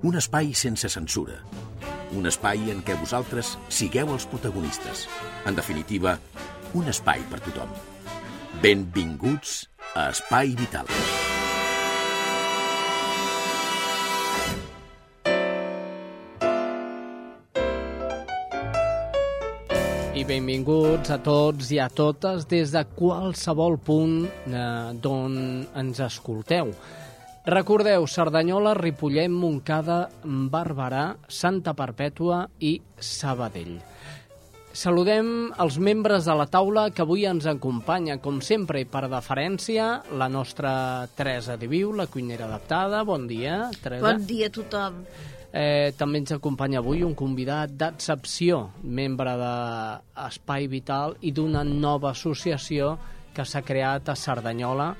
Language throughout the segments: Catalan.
Un espai sense censura. Un espai en què vosaltres sigueu els protagonistes. En definitiva, un espai per tothom. Benvinguts a Espai Vital. I benvinguts a tots i a totes des de qualsevol punt eh, d'on ens escolteu. Recordeu, Cerdanyola, Ripollet, Montcada, Barberà, Santa Perpètua i Sabadell. Saludem els membres de la taula que avui ens acompanya, com sempre, i per deferència, la nostra Teresa Diviu, la cuinera adaptada. Bon dia, Teresa. Bon dia a tothom. Eh, també ens acompanya avui un convidat d'excepció, membre d'Espai Vital i d'una nova associació que s'ha creat a Cerdanyola,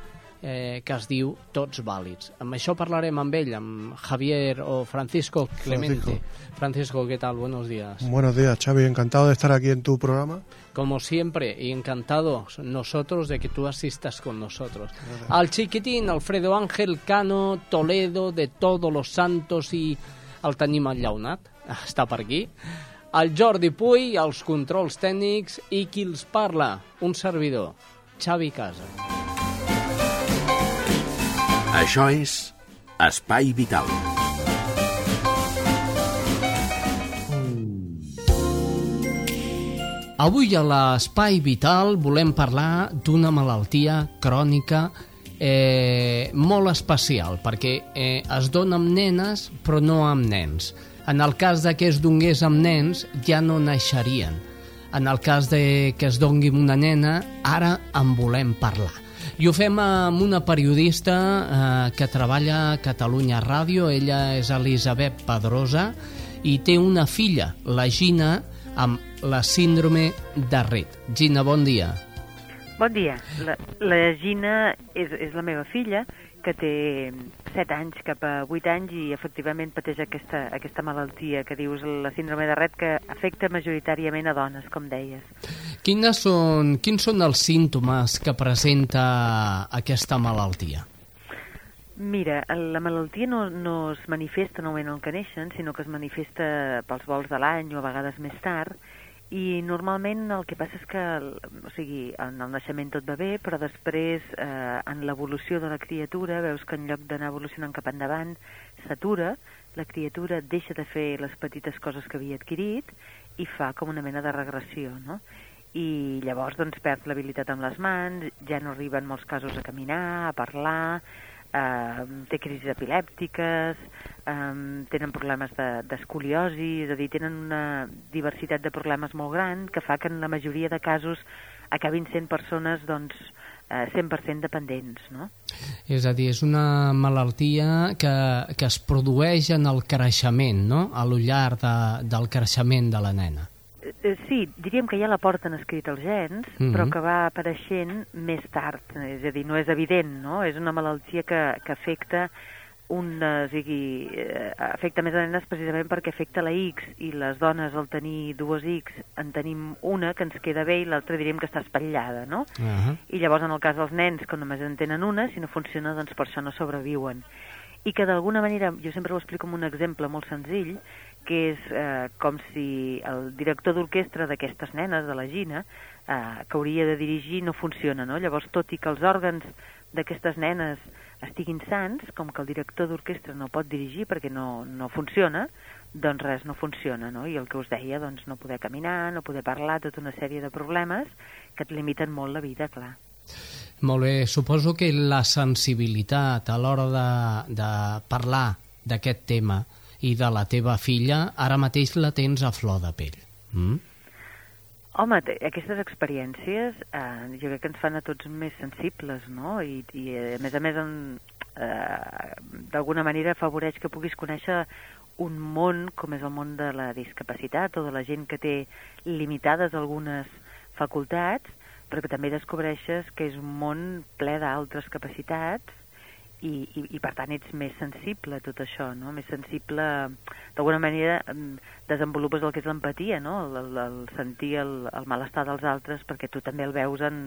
eh, que es diu Tots Vàlids. Amb això parlarem amb ell, amb Javier o Francisco Clemente. Francisco, ¿qué tal? Buenos días. Buenos días, Xavi. Encantado de estar aquí en tu programa. Como siempre, y encantados nosotros de que tú asistas con nosotros. Al chiquitín, Alfredo Ángel Cano, Toledo, de Todos los Santos i el tenim enllaunat, està per aquí. El Jordi Puy, els controls tècnics i qui els parla, un servidor, Xavi Casa. Això és Espai Vital. Avui a l'Espai Vital volem parlar d'una malaltia crònica eh, molt especial, perquè eh, es dona amb nenes però no amb nens. En el cas de que es donés amb nens, ja no naixerien. En el cas de que es dongui amb una nena, ara en volem parlar. I ho fem amb una periodista eh, que treballa a Catalunya Ràdio, ella és Elisabet Pedrosa, i té una filla, la Gina, amb la síndrome de Rett. Gina, bon dia. Bon dia. La, la Gina és, és la meva filla, que té 7 anys cap a 8 anys i efectivament pateix aquesta, aquesta malaltia que dius la síndrome de Rett que afecta majoritàriament a dones, com deies. Quines són, quins són els símptomes que presenta aquesta malaltia? Mira, la malaltia no, no es manifesta en el moment en què neixen, sinó que es manifesta pels vols de l'any o a vegades més tard, i normalment el que passa és que, o sigui, en el naixement tot va bé, però després eh, en l'evolució de la criatura veus que en lloc d'anar evolucionant cap endavant s'atura, la criatura deixa de fer les petites coses que havia adquirit i fa com una mena de regressió, no? I llavors doncs perd l'habilitat amb les mans, ja no arriben molts casos a caminar, a parlar, eh, té crisis epilèptiques, eh, tenen problemes d'escoliosi, de, és a dir, tenen una diversitat de problemes molt gran que fa que en la majoria de casos acabin sent persones doncs, eh, 100% dependents, no? És a dir, és una malaltia que, que es produeix en el creixement, no?, a lo llarg de, del creixement de la nena. Eh, sí, diríem que ja la porten escrit els gens, mm -hmm. però que va apareixent més tard, és a dir, no és evident, no? És una malaltia que, que afecta un, o sigui, eh, afecta més a nenes precisament perquè afecta la X i les dones al tenir dues X en tenim una que ens queda bé i l'altra diríem que està espatllada, no? Uh -huh. I llavors en el cas dels nens que només en tenen una, si no funciona doncs per això no sobreviuen. I que d'alguna manera, jo sempre ho explico amb un exemple molt senzill, que és eh, com si el director d'orquestra d'aquestes nenes, de la Gina, eh, que hauria de dirigir, no funciona, no? Llavors, tot i que els òrgans d'aquestes nenes estiguin sants, com que el director d'orquestra no pot dirigir perquè no, no funciona, doncs res no funciona, no? I el que us deia, doncs no poder caminar, no poder parlar, tota una sèrie de problemes que et limiten molt la vida, clar. Molt bé, suposo que la sensibilitat a l'hora de, de parlar d'aquest tema i de la teva filla, ara mateix la tens a flor de pell. Mm? Home, aquestes experiències eh, jo crec que ens fan a tots més sensibles, no? I, i a més a més, en, eh, d'alguna manera afavoreix que puguis conèixer un món com és el món de la discapacitat o de la gent que té limitades algunes facultats, però que també descobreixes que és un món ple d'altres capacitats i, i, i per tant ets més sensible a tot això, no? més sensible, d'alguna manera desenvolupes el que és l'empatia, no? el, el, el sentir el, el malestar dels altres perquè tu també el veus en,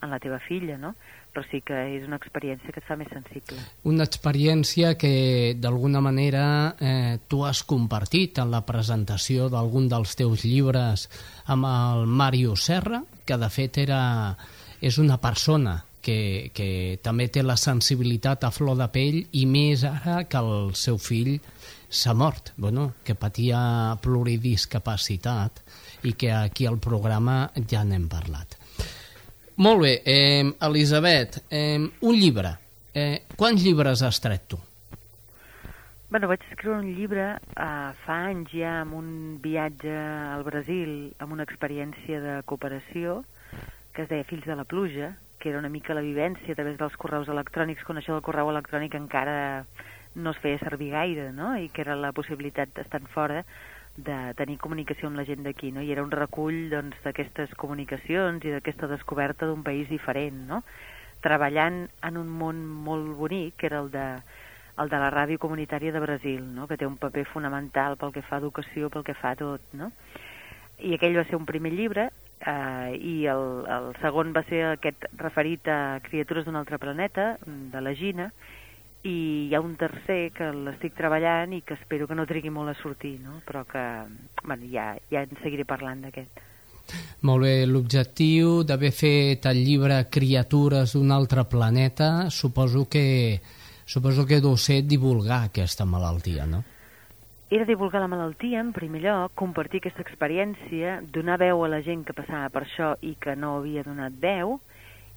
en la teva filla, no? però sí que és una experiència que et fa més sensible. Una experiència que d'alguna manera eh, tu has compartit en la presentació d'algun dels teus llibres amb el Mario Serra, que de fet era, és una persona que, que també té la sensibilitat a flor de pell i més ara que el seu fill s'ha mort, bueno, que patia pluridiscapacitat i que aquí al programa ja n'hem parlat. Molt bé, eh, Elisabet, eh, un llibre. Eh, quants llibres has tret tu? Bueno, vaig escriure un llibre eh, fa anys ja amb un viatge al Brasil, amb una experiència de cooperació que es deia Fills de la Pluja, que era una mica la vivència a través dels correus electrònics, quan això del correu electrònic encara no es feia servir gaire, no? i que era la possibilitat d'estar fora de tenir comunicació amb la gent d'aquí, no? i era un recull doncs, d'aquestes doncs, comunicacions i d'aquesta descoberta d'un país diferent, no? treballant en un món molt bonic, que era el de, el de la ràdio comunitària de Brasil, no? que té un paper fonamental pel que fa a educació, pel que fa a tot. No? I aquell va ser un primer llibre eh, i el, el segon va ser aquest referit a criatures d'un altre planeta, de la Gina, i hi ha un tercer que l'estic treballant i que espero que no trigui molt a sortir, no? però que bueno, ja, ja en seguiré parlant d'aquest. Molt bé, l'objectiu d'haver fet el llibre Criatures d'un altre planeta suposo que, suposo que deu ser divulgar aquesta malaltia, no? Era divulgar la malaltia, en primer lloc, compartir aquesta experiència, donar veu a la gent que passava per això i que no havia donat veu,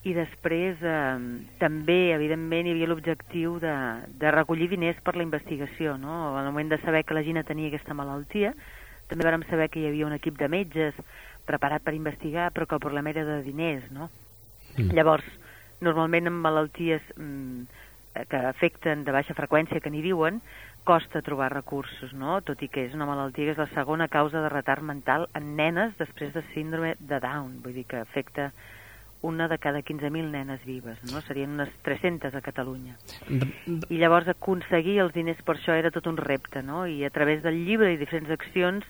i després eh, també, evidentment, hi havia l'objectiu de, de recollir diners per la investigació. No? Al moment de saber que la Gina tenia aquesta malaltia, també vàrem saber que hi havia un equip de metges preparat per investigar, però que el problema era de diners. No? Mm. Llavors, normalment en malalties mm, que afecten de baixa freqüència, que n'hi diuen, costa trobar recursos, no? tot i que és una malaltia que és la segona causa de retard mental en nenes després de síndrome de Down, vull dir que afecta una de cada 15.000 nenes vives, no? Serien unes 300 a Catalunya. I llavors aconseguir els diners per això era tot un repte, no? I a través del llibre i diferents accions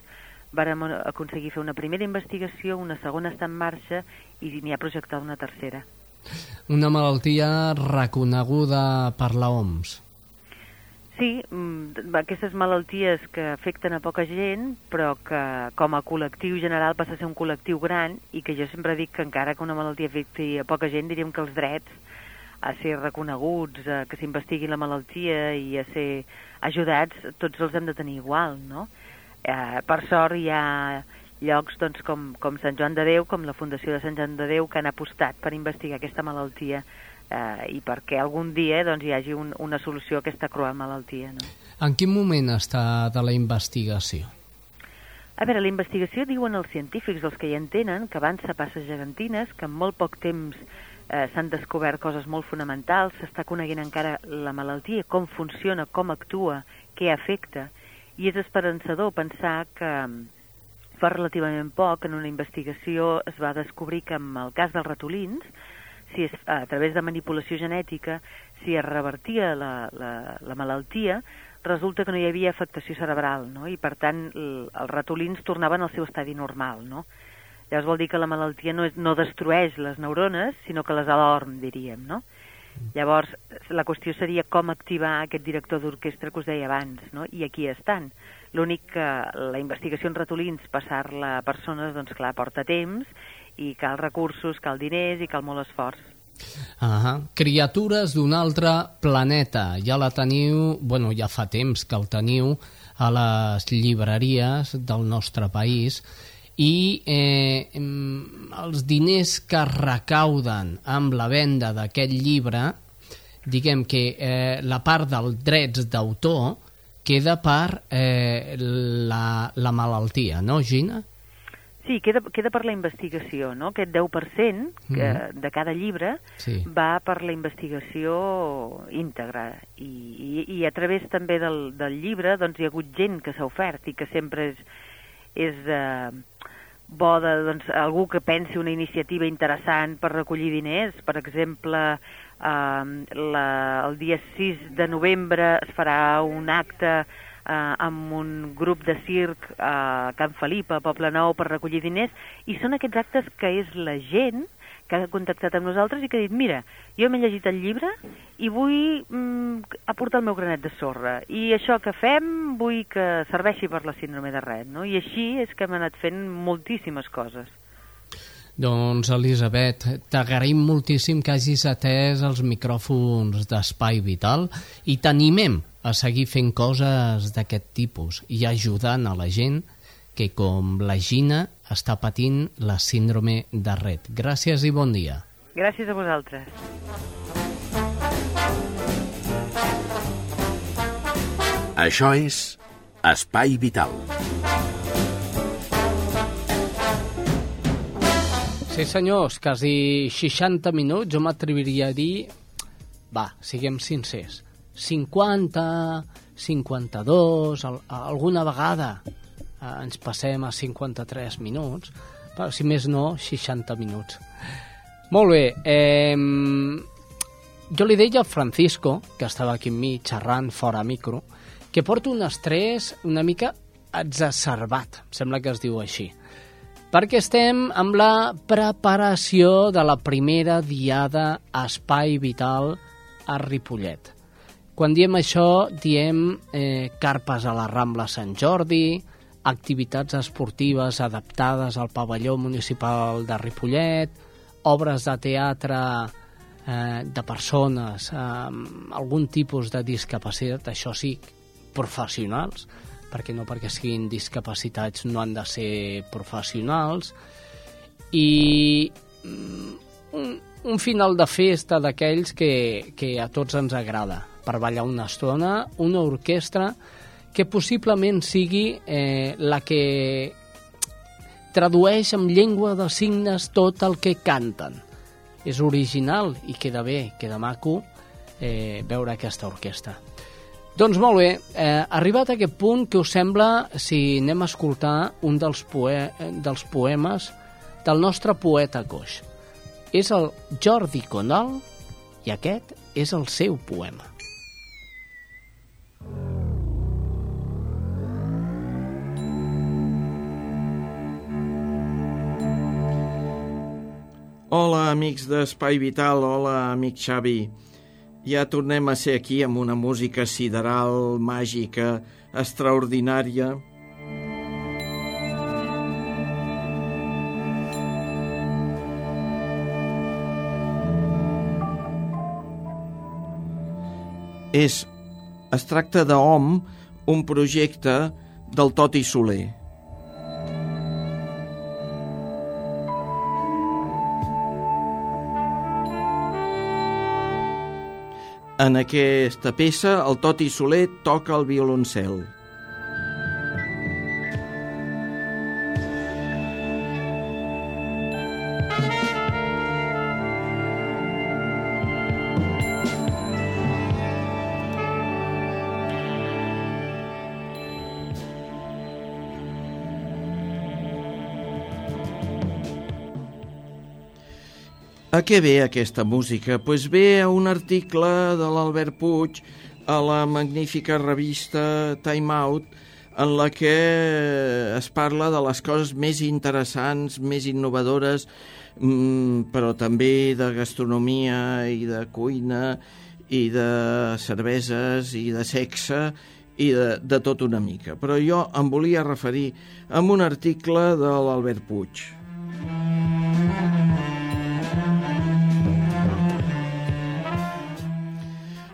vàrem aconseguir fer una primera investigació, una segona està en marxa i n'hi ha projectada una tercera. Una malaltia reconeguda per la OMS. Sí, mm, aquestes malalties que afecten a poca gent, però que com a col·lectiu general passa a ser un col·lectiu gran i que jo sempre dic que encara que una malaltia afecti a poca gent, diríem que els drets a ser reconeguts, a que s'investigui la malaltia i a ser ajudats, tots els hem de tenir igual, no? Eh, per sort hi ha llocs doncs, com, com Sant Joan de Déu, com la Fundació de Sant Joan de Déu, que han apostat per investigar aquesta malaltia eh, i perquè algun dia doncs, hi hagi un, una solució a aquesta cruel malaltia. No? En quin moment està de la investigació? A veure, la investigació diuen els científics, els que hi entenen, que avança passes gegantines, que en molt poc temps eh, s'han descobert coses molt fonamentals, s'està coneguent encara la malaltia, com funciona, com actua, què afecta, i és esperançador pensar que fa relativament poc, en una investigació, es va descobrir que en el cas dels ratolins, si es, a través de manipulació genètica, si es revertia la, la, la malaltia, resulta que no hi havia afectació cerebral, no? i per tant el, els ratolins tornaven al seu estadi normal. No? Llavors vol dir que la malaltia no, és, no destrueix les neurones, sinó que les adorm, diríem. No? Llavors, la qüestió seria com activar aquest director d'orquestra que us deia abans, no? i aquí estan. L'únic que la investigació en ratolins, passar-la a persones, doncs clar, porta temps, i cal recursos, cal diners i cal molt esforç. -huh. Criatures d'un altre planeta. Ja la teniu, bueno, ja fa temps que el teniu a les llibreries del nostre país i eh, els diners que recauden amb la venda d'aquest llibre, diguem que eh, la part dels drets d'autor queda per eh, la, la malaltia, no, Gina? Sí, queda, queda per la investigació, no? Aquest 10% que, Mhm. de cada llibre Sí. va per la investigació íntegra i, i, i a través també del, del llibre doncs hi ha hagut gent que s'ha ofert i que sempre és, és eh, bo de doncs, algú que pensi una iniciativa interessant per recollir diners. Per exemple, eh, la, el dia 6 de novembre es farà un acte eh, amb un grup de circ a Can Felip, a Poble Nou, per recollir diners, i són aquests actes que és la gent que ha contactat amb nosaltres i que ha dit, mira, jo m'he llegit el llibre i vull mm, aportar el meu granet de sorra. I això que fem vull que serveixi per la síndrome de Ret, no? I així és que hem anat fent moltíssimes coses. Doncs, Elisabet, t'agraïm moltíssim que hagis atès els micròfons d'Espai Vital i t'animem a seguir fent coses d'aquest tipus i ajudant a la gent que, com la Gina, està patint la síndrome de Ret. Gràcies i bon dia. Gràcies a vosaltres. Això és Espai Vital. Sí, senyors, quasi 60 minuts, jo m'atreviria a dir... Va, siguem sincers. 50, 52, al, alguna vegada eh, ens passem a 53 minuts, però si més no, 60 minuts. Molt bé, eh, jo li deia al Francisco, que estava aquí amb mi xerrant fora micro, que porto un estrès una mica exacerbat, em sembla que es diu així perquè estem amb la preparació de la primera diada Espai Vital a Ripollet. Quan diem això, diem eh, carpes a la Rambla Sant Jordi, activitats esportives adaptades al pavelló municipal de Ripollet, obres de teatre eh, de persones amb algun tipus de discapacitat, això sí, professionals, perquè no perquè siguin discapacitats no han de ser professionals i mm, un, un final de festa d'aquells que, que a tots ens agrada per ballar una estona, una orquestra que possiblement sigui eh, la que tradueix en llengua de signes tot el que canten. És original i queda bé, queda maco eh, veure aquesta orquestra. Doncs molt bé, eh, arribat a aquest punt, què us sembla si anem a escoltar un dels, poe dels poemes del nostre poeta coix? És el Jordi Conal i aquest és el seu poema. Hola, amics d'Espai Vital, hola, amic Xavi. Ja tornem a ser aquí amb una música sideral, màgica, extraordinària. És, es tracta d'OM, un projecte del Toti Soler. En aquesta peça, el Toti Soler toca el violoncel. A què ve aquesta música? Pues ve a un article de l'Albert Puig a la magnífica revista Time Out en la que es parla de les coses més interessants, més innovadores, mm, però també de gastronomia i de cuina i de cerveses i de sexe i de, de tot una mica. Però jo em volia referir a un article de l'Albert Puig.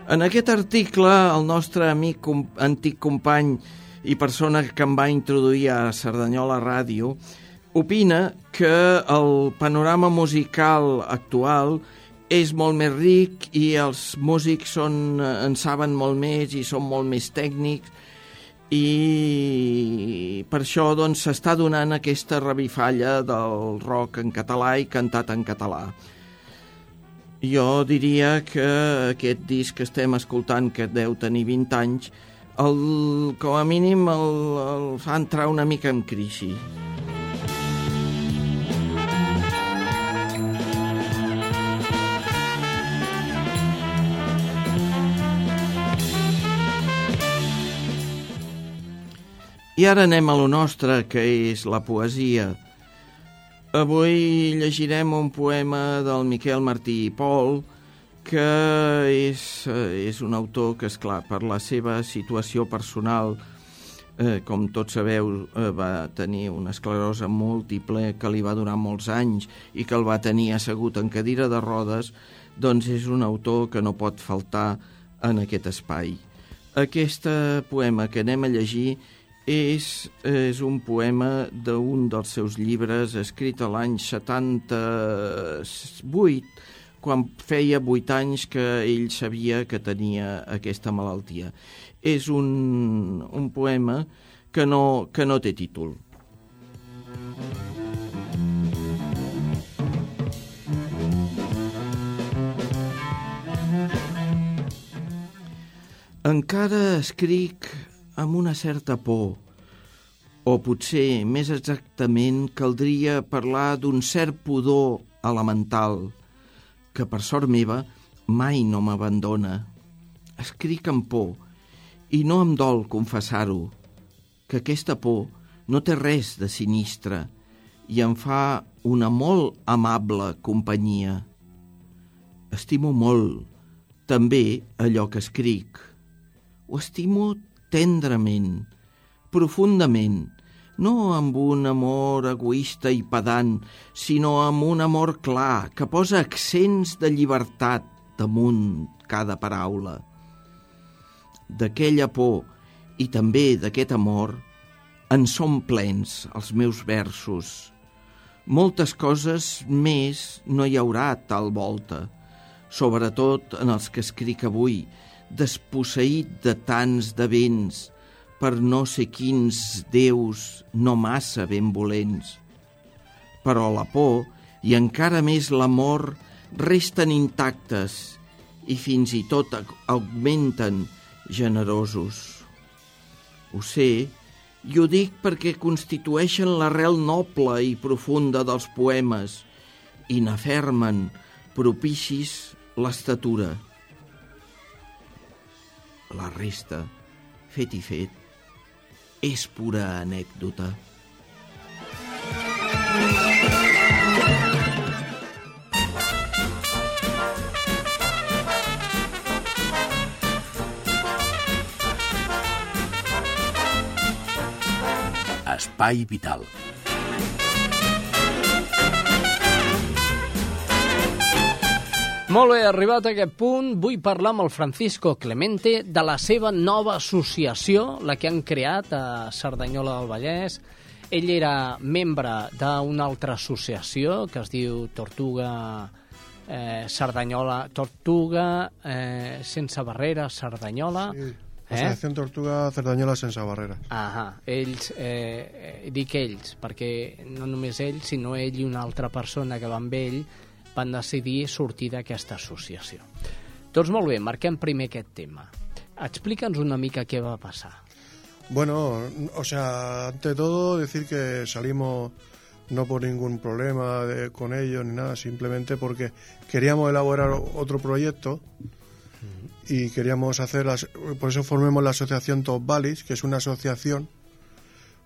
En aquest article, el nostre amic, antic company i persona que em va introduir a Cerdanyola Ràdio, opina que el panorama musical actual és molt més ric i els músics són, en saben molt més i són molt més tècnics i per això doncs s'està donant aquesta revifalla del rock en català i cantat en català. Jo diria que aquest disc que estem escoltant, que deu tenir 20 anys, el, com a mínim el, el fa entrar una mica en crisi. I ara anem a lo nostre, que és la poesia. Avui llegirem un poema del Miquel Martí i Pol, que és, eh, és un autor que, és clar per la seva situació personal, eh, com tots sabeu, eh, va tenir una esclerosa múltiple que li va durar molts anys i que el va tenir assegut en cadira de rodes, doncs és un autor que no pot faltar en aquest espai. Aquest poema que anem a llegir és, és un poema d'un dels seus llibres escrit a l'any 78, quan feia vuit anys que ell sabia que tenia aquesta malaltia. És un, un poema que no, que no té títol. Encara escric amb una certa por, o potser, més exactament, caldria parlar d'un cert pudor elemental, que per sort meva mai no m'abandona. Escric amb por, i no em dol confessar-ho, que aquesta por no té res de sinistre i em fa una molt amable companyia. Estimo molt, també, allò que escric. Ho estimo tendrament, profundament, no amb un amor egoista i pedant, sinó amb un amor clar que posa accents de llibertat damunt cada paraula. D'aquella por i també d'aquest amor en són plens els meus versos. Moltes coses més no hi haurà tal volta, sobretot en els que escric avui, desposseït de tants de vents, per no sé quins déus no massa benvolents. Però la por i encara més l'amor resten intactes i fins i tot augmenten generosos. Ho sé, i ho dic perquè constitueixen l'arrel noble i profunda dels poemes i n'afermen propicis l'estatura. La resta, fet i fet, és pura anècdota. Espai Vital. Molt bé, arribat a aquest punt, vull parlar amb el Francisco Clemente de la seva nova associació, la que han creat a Cerdanyola del Vallès. Ell era membre d'una altra associació que es diu Tortuga eh, Cerdanyola, Tortuga eh, sense barrera Cerdanyola. Sí. Associació eh? Tortuga Cerdanyola sense barrera. Ahà, ells, eh, dic ells, perquè no només ell, sinó ell i una altra persona que va amb ell, van decidir sortir d'aquesta associació. Doncs molt bé, marquem primer aquest tema. Explica'ns una mica què va passar. Bueno, o sea, ante todo decir que salimos no por ningún problema de, con ellos ni nada, simplemente porque queríamos elaborar otro proyecto y queríamos hacer, las, por eso formemos la asociación Top Valleys, que es una asociación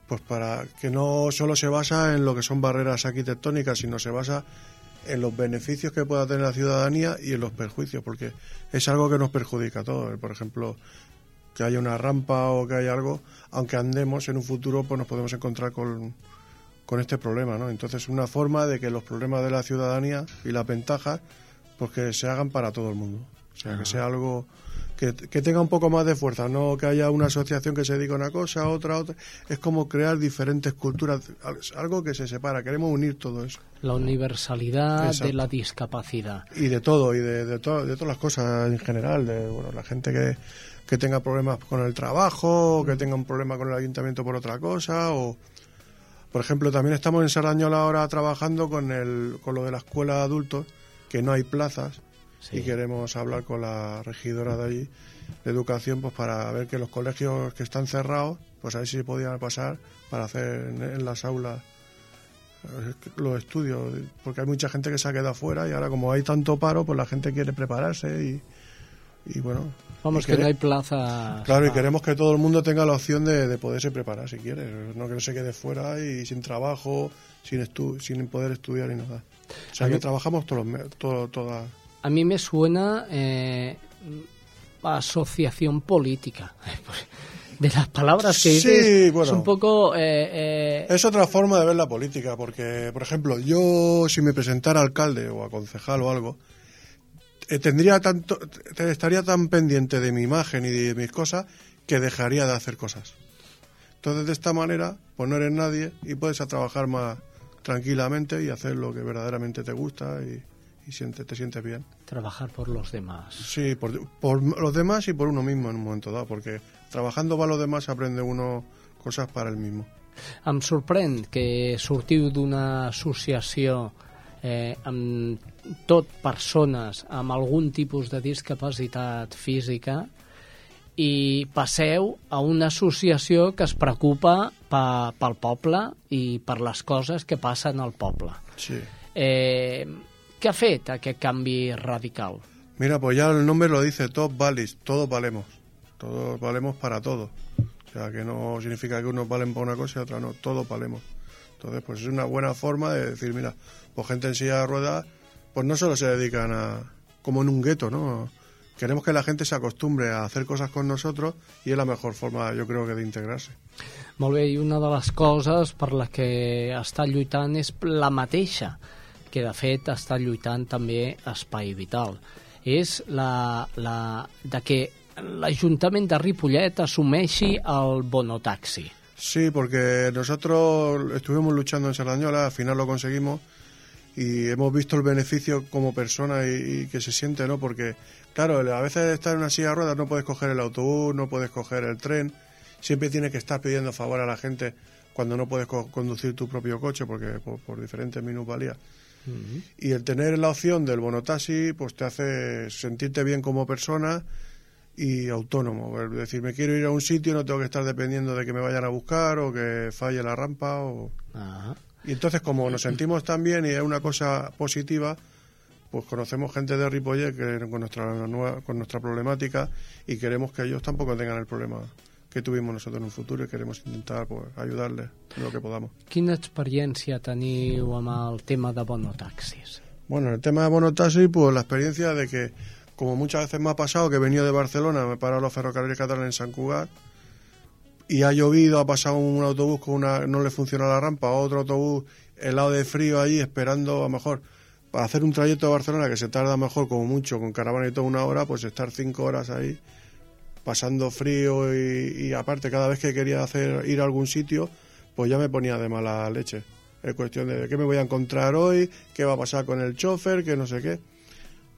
pues para que no solo se basa en lo que son barreras arquitectónicas, sino se basa en los beneficios que pueda tener la ciudadanía y en los perjuicios, porque es algo que nos perjudica a todos. Por ejemplo, que haya una rampa o que haya algo, aunque andemos en un futuro, pues nos podemos encontrar con, con este problema, ¿no? Entonces, una forma de que los problemas de la ciudadanía y las ventajas, pues que se hagan para todo el mundo. O sea, que sea algo que, que tenga un poco más de fuerza, no que haya una asociación que se dedique a una cosa, otra, otra. Es como crear diferentes culturas, algo que se separa. Queremos unir todo eso. La universalidad Exacto. de la discapacidad. Y de todo, y de, de, to de todas las cosas en general. De, bueno, la gente que, que tenga problemas con el trabajo, o que tenga un problema con el ayuntamiento por otra cosa, o... Por ejemplo, también estamos en Sardañola ahora trabajando con, el, con lo de la escuela de adultos, que no hay plazas, y queremos hablar con la regidora de allí de educación pues para ver que los colegios que están cerrados pues a ver si podían pasar para hacer en, las aulas eh, los estudios porque hay mucha gente que se ha quedado fuera y ahora como hay tanto paro pues la gente quiere prepararse y, y bueno. Vamos que no hay plaza claro y queremos que todo el mundo tenga la opción de, de poderse preparar si quiere no que no se quede fuera y sin trabajo sin estu sin poder estudiar y nada. O sea que trabajamos todos los todo, todas a mí me suena eh, asociación política. De las palabras que dices, sí, bueno, es un poco... Eh, eh, es otra forma de ver la política, porque, por ejemplo, yo si me presentara alcalde o a concejal o algo, tendría tanto, estaría tan pendiente de mi imagen y de mis cosas que dejaría de hacer cosas. Entonces, de esta manera, pues no eres nadie y puedes trabajar más tranquilamente y hacer lo que verdaderamente te gusta y, y siente, te sientes bien. Trabajar por los demás. Sí, por, por, los demás y por uno mismo en un momento dado, porque trabajando para los demás aprende uno cosas para el mismo. Em sorprèn que sortiu d'una associació eh, amb tot persones amb algun tipus de discapacitat física i passeu a una associació que es preocupa pa, pel poble i per les coses que passen al poble. Sí. Eh, ¿Qué ha fet aquest canvi radical? Mira, pues ya el nombre lo dice, Top Valis, todos valemos. Todos valemos para todo. O sea, que no significa que unos valen para una cosa y otra no, todos valemos. Entonces, pues es una buena forma de decir, mira, pues gente en silla de ruedas, pues no solo se dedican a, como en un gueto, ¿no? Queremos que la gente se acostumbre a hacer cosas con nosotros y es la mejor forma, yo creo, que de integrarse. Molt bé, i una de les coses per la que està lluitant és la mateixa que de fet està lluitant també Espai Vital. És la, la, de que l'Ajuntament de Ripollet assumeixi el bonotaxi. Sí, porque nosotros estuvimos luchando en Sardañola, al final lo conseguimos y hemos visto el beneficio como persona y, y, que se siente, ¿no? Porque, claro, a veces estar en una silla de ruedas no puedes coger el autobús, no puedes coger el tren, siempre tienes que estar pidiendo favor a la gente cuando no puedes co conducir tu propio coche porque por, por diferentes minusvalías. Y el tener la opción del bonotaxi, pues te hace sentirte bien como persona y autónomo. Es decir, me quiero ir a un sitio, no tengo que estar dependiendo de que me vayan a buscar o que falle la rampa. O... Y entonces, como nos sentimos tan bien y es una cosa positiva, pues conocemos gente de Ripollet que con nuestra nueva, con nuestra problemática y queremos que ellos tampoco tengan el problema que tuvimos nosotros en un futuro y queremos intentar pues, ayudarles en lo que podamos. Quina experiència teniu amb el tema de bonotaxis? Bueno, el tema de bonotaxis, pues la experiencia de que, como muchas veces me ha pasado, que he venido de Barcelona, me he parado los ferrocarriles catalanes en San Cugat, y ha llovido, ha pasado un autobús con una, no le funciona la rampa, otro autobús helado de frío allí, esperando a lo mejor para hacer un trayecto de Barcelona que se tarda mejor como mucho con caravana y toda una hora, pues estar cinco horas ahí pasando frío y, aparte cada vez que quería hacer ir a algún sitio, pues ya me ponía de mala leche. Es cuestión de qué me voy a encontrar hoy, qué va a pasar con el chofer, que no sé qué.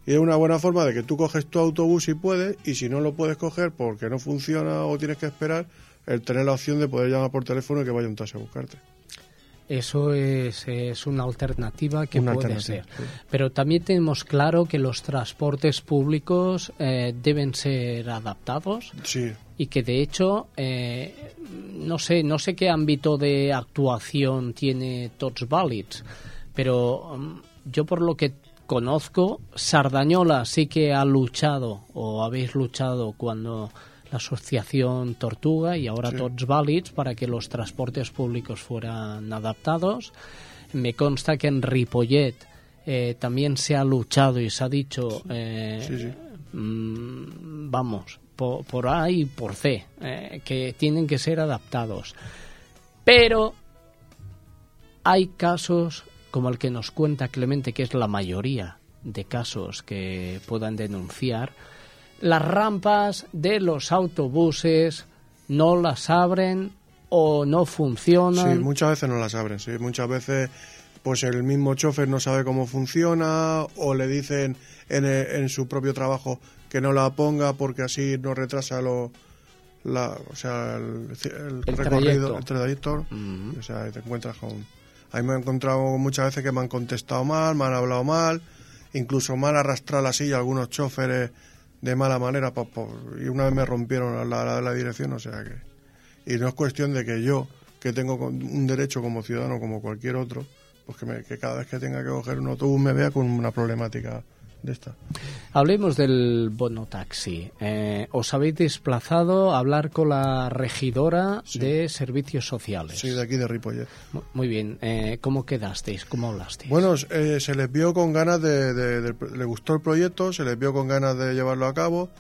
Y es una buena forma de que tú coges tu autobús si puedes, y si no lo puedes coger porque no funciona o tienes que esperar, el tener la opción de poder llamar por teléfono y que vaya un taxi a buscarte. Eso es, es una alternativa que una puede ser. Sí. Pero también tenemos claro que los transportes públicos eh, deben ser adaptados sí. y que de hecho eh, no sé no sé qué ámbito de actuación tiene Tots Vàlids, pero um, yo por lo que conozco, Sardañola sí que ha luchado o habéis luchado cuando la asociación Tortuga y ahora sí. Tots Válids para que los transportes públicos fueran adaptados. Me consta que en Ripollet eh, también se ha luchado y se ha dicho, eh, sí, sí. Mmm, vamos, por, por, A y por C, eh, que tienen que ser adaptados. Pero hay casos como el que nos cuenta Clemente, que es la mayoría de casos que puedan denunciar, las rampas de los autobuses no las abren o no funcionan. Sí, muchas veces no las abren, sí. Muchas veces pues el mismo chofer no sabe cómo funciona o le dicen en, en su propio trabajo que no la ponga porque así no retrasa lo, la, o sea, el, el, El recorrido, trayecto. el trayecto. O sea, te encuentras con... Ahí me he encontrado muchas veces que me han contestado mal, me han hablado mal, incluso me han arrastrado la silla algunos choferes de mala manera po- po- y una vez me rompieron la, la, la dirección, o sea que... Y no es cuestión de que yo, que tengo un derecho como ciudadano como cualquier otro, pues que, me- que cada vez que tenga que coger un autobús me vea con una problemática de esta. Hablemos del bono taxi. Eh, os habéis desplazado a hablar con la regidora de servicios sociales. Sí, de aquí de Ripollet. Mu- Muy bien. Eh, ¿Cómo quedasteis? ¿Cómo hablasteis? Bueno, eh, se les vio con ganas de, de- de- Le gustó el proyecto, se les vio con ganas de llevarlo a cabo.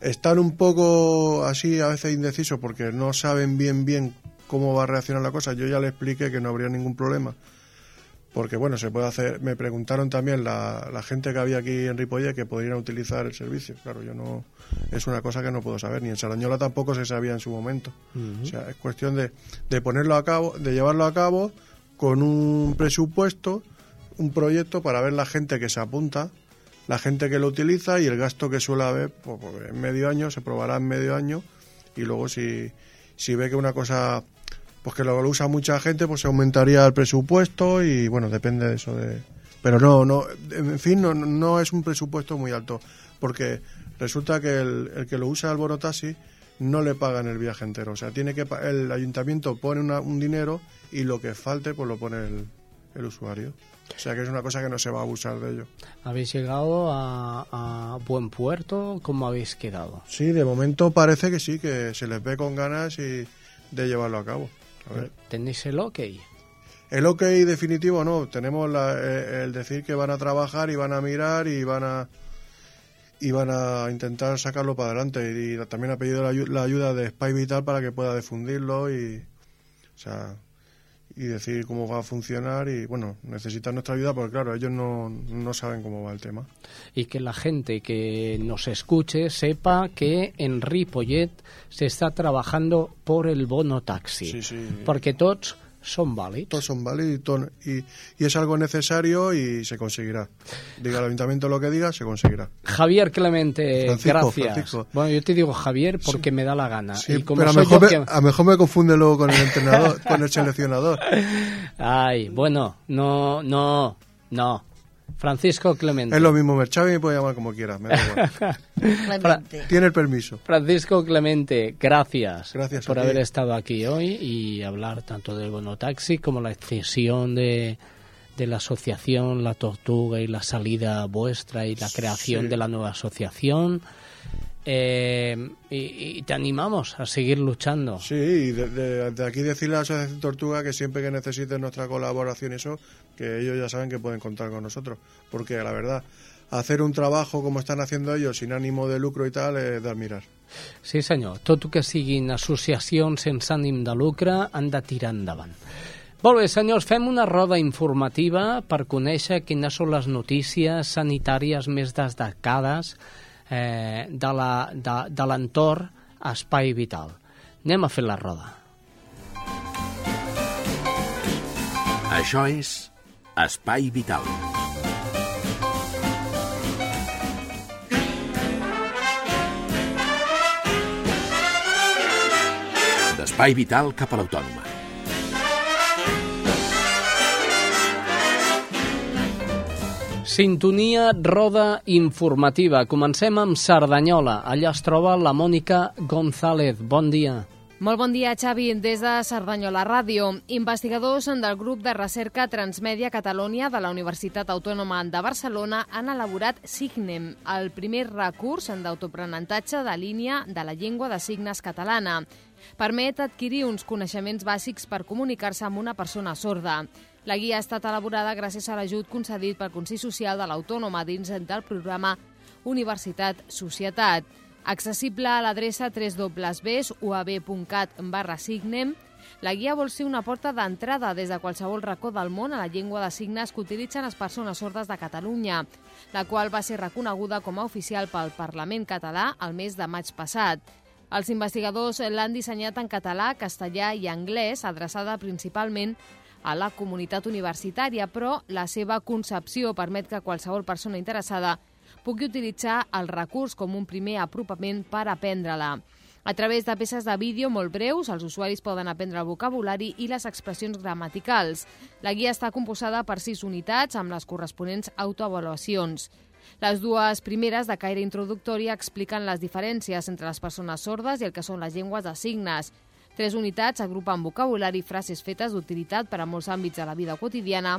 Están un poco así, a veces indecisos, porque no saben bien bien cómo va a reaccionar la cosa. Yo ya les expliqué que no habría ningún problema. Porque, bueno, se puede hacer. Me preguntaron también la, la gente que había aquí en Ripollet que podrían utilizar el servicio. Claro, yo no. Es una cosa que no puedo saber. Ni en Sarañola tampoco se sabía en su momento. O sea, es cuestión de, de ponerlo a cabo, de llevarlo a cabo con un presupuesto, un proyecto para ver la gente que se apunta, la gente que lo utiliza y el gasto que suele haber pues, pues, en medio año, se probará en medio año y luego si, si ve que una cosa pues que lo, usa mucha gente, pues se aumentaría el presupuesto y bueno, depende de eso de pero no, no, en fin, no, no es un presupuesto muy alto, porque resulta que el, el que lo usa el bono taxi no le pagan el viaje entero, o sea, tiene que el ayuntamiento pone una- un dinero y lo que falte pues lo pone el, el usuario. O sea que es una cosa que no se va a abusar de ello. ¿Habéis llegado a, a buen puerto? ¿Cómo habéis quedado? Sí, de momento parece que sí, que se les ve con ganas y de llevarlo a cabo. A ver. ¿Tenéis el ok? El ok definitivo no, tenemos la- eh, el decir que van a trabajar y van a mirar y van a y van a intentar sacarlo para adelante y también ha pedido la, la ayuda de Spy Vital para que pueda difundirlo y o sea y decir cómo va a funcionar y bueno, necesitan nuestra ayuda porque claro, ellos no, no saben cómo va el tema. Y que la gente que nos escuche sepa que en Ripollet se está trabajando por el bono taxi. Sí, sí. Perquè tots són vàlids. Todos son válidos y, ton- y, y es algo necesario y se conseguirá. Diga el ayuntamiento lo que diga, se conseguirá. Javier Clemente, Francisco, gracias. Francisco. Bueno, yo te digo Javier porque me da la gana. Sí, y como pero a mejor, me, que- a mejor me confunde luego con el entrenador, con el seleccionador. Ay, bueno, no, no, no. Francisco Clemente. Es lo mismo, Merchavi me puede llamar como quiera. me da igual. Tiene el permiso. Francisco Clemente, gracias, Gracias por haber estado aquí hoy y hablar tanto del bono taxi como la excesión de, de la asociación La Tortuga y la salida vuestra y la creación Sí. de la nueva asociación. Eh, y, y te animamos a seguir luchando. Sí, y de, de- de aquí decirle a la Asociación Tortuga que siempre que necesiten nuestra colaboración y eso, que ellos ya saben que pueden contar con nosotros. Porque la verdad, hacer un trabajo como están haciendo ellos sin ánimo de lucro y tal es de admirar. Sí, senyor. Tot que siguin associacions sense ànim de lucre han de tirar endavant. Molt bé, senyors, fem una roda informativa per conèixer quines són les notícies sanitàries més destacades eh, de l'entorn Espai Vital. Anem a fer la roda. Això és Espai Vital. D'Espai Vital cap a l'Autònoma. Sintonia roda informativa. Comencem amb Cerdanyola. Allà es troba la Mònica González. Bon dia. Molt bon dia, Xavi. Des de Cerdanyola Ràdio, investigadors del grup de recerca Transmèdia Catalunya de la Universitat Autònoma de Barcelona han elaborat Signem, el primer recurs d'autoaprenentatge de línia de la llengua de signes catalana. Permet adquirir uns coneixements bàsics per comunicar-se amb una persona sorda. La guia ha estat elaborada gràcies a l'ajut concedit pel Consell Social de l'Autònoma dins del programa Universitat Societat. Accessible a l'adreça www.uab.cat barra signem, La guia vol ser una porta d'entrada des de qualsevol racó del món a la llengua de signes que utilitzen les persones sordes de Catalunya, la qual va ser reconeguda com a oficial pel Parlament català el mes de maig passat. Els investigadors l'han dissenyat en català, castellà i anglès, adreçada principalment a la comunitat universitària, però la seva concepció permet que qualsevol persona interessada pugui utilitzar el recurs com un primer apropament per aprendre-la. A través de peces de vídeo molt breus, els usuaris poden aprendre el vocabulari i les expressions gramaticals. La guia està composada per sis unitats amb les corresponents autoavaluacions. Les dues primeres, de caire introductori, expliquen les diferències entre les persones sordes i el que són les llengües de signes. Tres unitats agrupen vocabulari i frases fetes d'utilitat per a molts àmbits de la vida quotidiana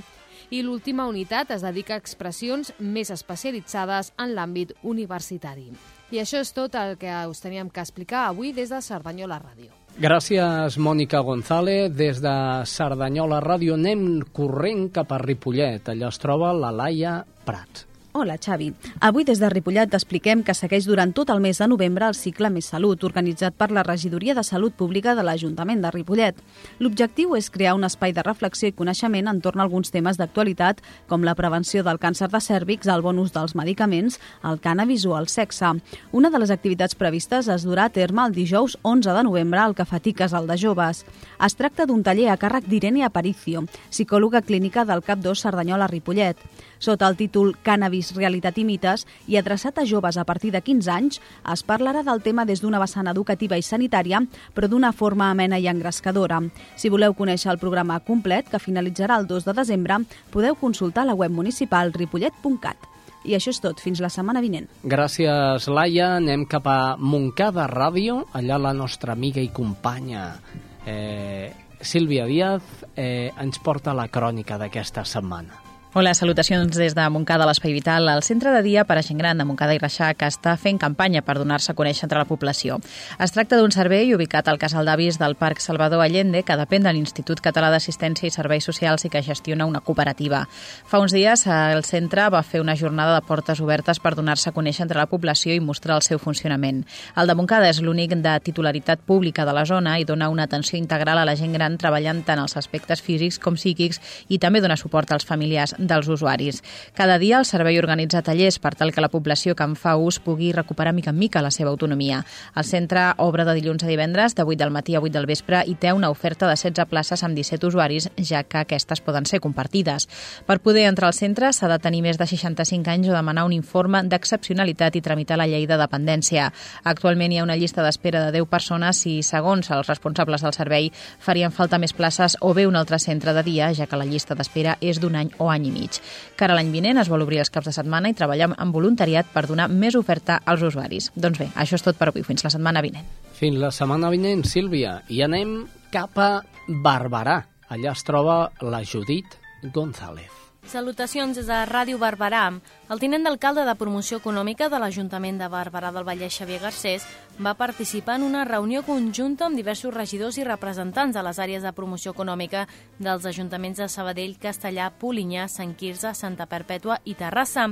i l'última unitat es dedica a expressions més especialitzades en l'àmbit universitari. I això és tot el que us teníem que explicar avui des de Cerdanyola Ràdio. Gràcies, Mònica González. Des de Cerdanyola Ràdio anem corrent cap a Ripollet. Allà es troba la Laia Prats. Hola, Xavi. Avui des de Ripollet t'expliquem que segueix durant tot el mes de novembre el cicle Més Salut, organitzat per la Regidoria de Salut Pública de l'Ajuntament de Ripollet. L'objectiu és crear un espai de reflexió i coneixement entorn a alguns temes d'actualitat, com la prevenció del càncer de cèrvix, el bon ús dels medicaments, el cànnabis o el sexe. Una de les activitats previstes es durà a terme el dijous 11 de novembre al Cafetí Casal de Joves. Es tracta d'un taller a càrrec d'Irene Aparicio, psicòloga clínica del CAP 2 Cerdanyola Ripollet. Sota el títol Cànnabis, Realitat i Mites i adreçat a joves a partir de 15 anys, es parlarà del tema des d'una vessant educativa i sanitària, però d'una forma amena i engrescadora. Si voleu conèixer el programa complet, que finalitzarà el 2 de desembre, podeu consultar la web municipal ripollet.cat. I això és tot. Fins la setmana vinent. Gràcies, Laia. Anem cap a Montcada Ràdio. Allà la nostra amiga i companya eh, Sílvia Díaz eh, ens porta la crònica d'aquesta setmana. Hola, salutacions des de Montcada a l'Espai Vital, el centre de dia per a gent gran de Montcada i Reixac que està fent campanya per donar-se a conèixer entre la població. Es tracta d'un servei ubicat al casal d'avis del Parc Salvador Allende, que depèn de l'Institut Català d'Assistència i Serveis Socials i que gestiona una cooperativa. Fa uns dies el centre va fer una jornada de portes obertes per donar-se a conèixer entre la població i mostrar el seu funcionament. El de Montcada és l'únic de titularitat pública de la zona i dona una atenció integral a la gent gran treballant tant els aspectes físics com psíquics i també dona suport als familiars dels usuaris. Cada dia el servei organitza tallers per tal que la població que en fa ús pugui recuperar mica en mica la seva autonomia. El centre obre de dilluns a divendres, de 8 del matí a 8 del vespre, i té una oferta de 16 places amb 17 usuaris, ja que aquestes poden ser compartides. Per poder entrar al centre s'ha de tenir més de 65 anys o demanar un informe d'excepcionalitat i tramitar la llei de dependència. Actualment hi ha una llista d'espera de 10 persones i, segons els responsables del servei, farien falta més places o bé un altre centre de dia, ja que la llista d'espera és d'un any o any i mig. Cara l'any vinent es vol obrir els caps de setmana i treballar amb voluntariat per donar més oferta als usuaris. Doncs bé, això és tot per avui. Fins la setmana vinent. Fins la setmana vinent, Sílvia. I anem cap a Barberà. Allà es troba la Judit González. Salutacions des de Ràdio Barberà. El tinent d'alcalde de promoció econòmica de l'Ajuntament de Barberà del Vallès, Xavier Garcés, va participar en una reunió conjunta amb diversos regidors i representants de les àrees de promoció econòmica dels ajuntaments de Sabadell, Castellà, Polinyà, Sant Quirze, Santa Perpètua i Terrassa.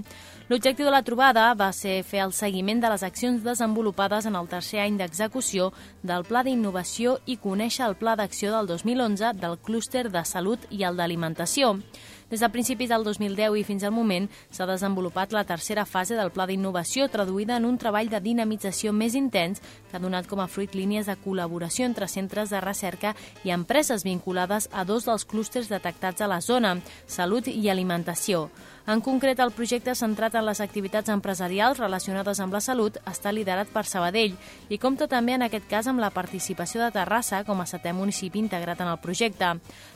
L'objectiu de la trobada va ser fer el seguiment de les accions desenvolupades en el tercer any d'execució del Pla d'Innovació i conèixer el Pla d'Acció del 2011 del Clúster de Salut i el d'Alimentació. Des de principis del 2010 i fins al moment s'ha desenvolupat la tercera fase del Pla d'Innovació, traduïda en un treball de dinamització més intens que ha donat com a fruit línies de col·laboració entre centres de recerca i empreses vinculades a dos dels clústers detectats a la zona, salut i alimentació. En concret, el projecte centrat en les activitats empresarials relacionades amb la salut està liderat per Sabadell i compta també en aquest cas amb la participació de Terrassa com a setè municipi integrat en el projecte.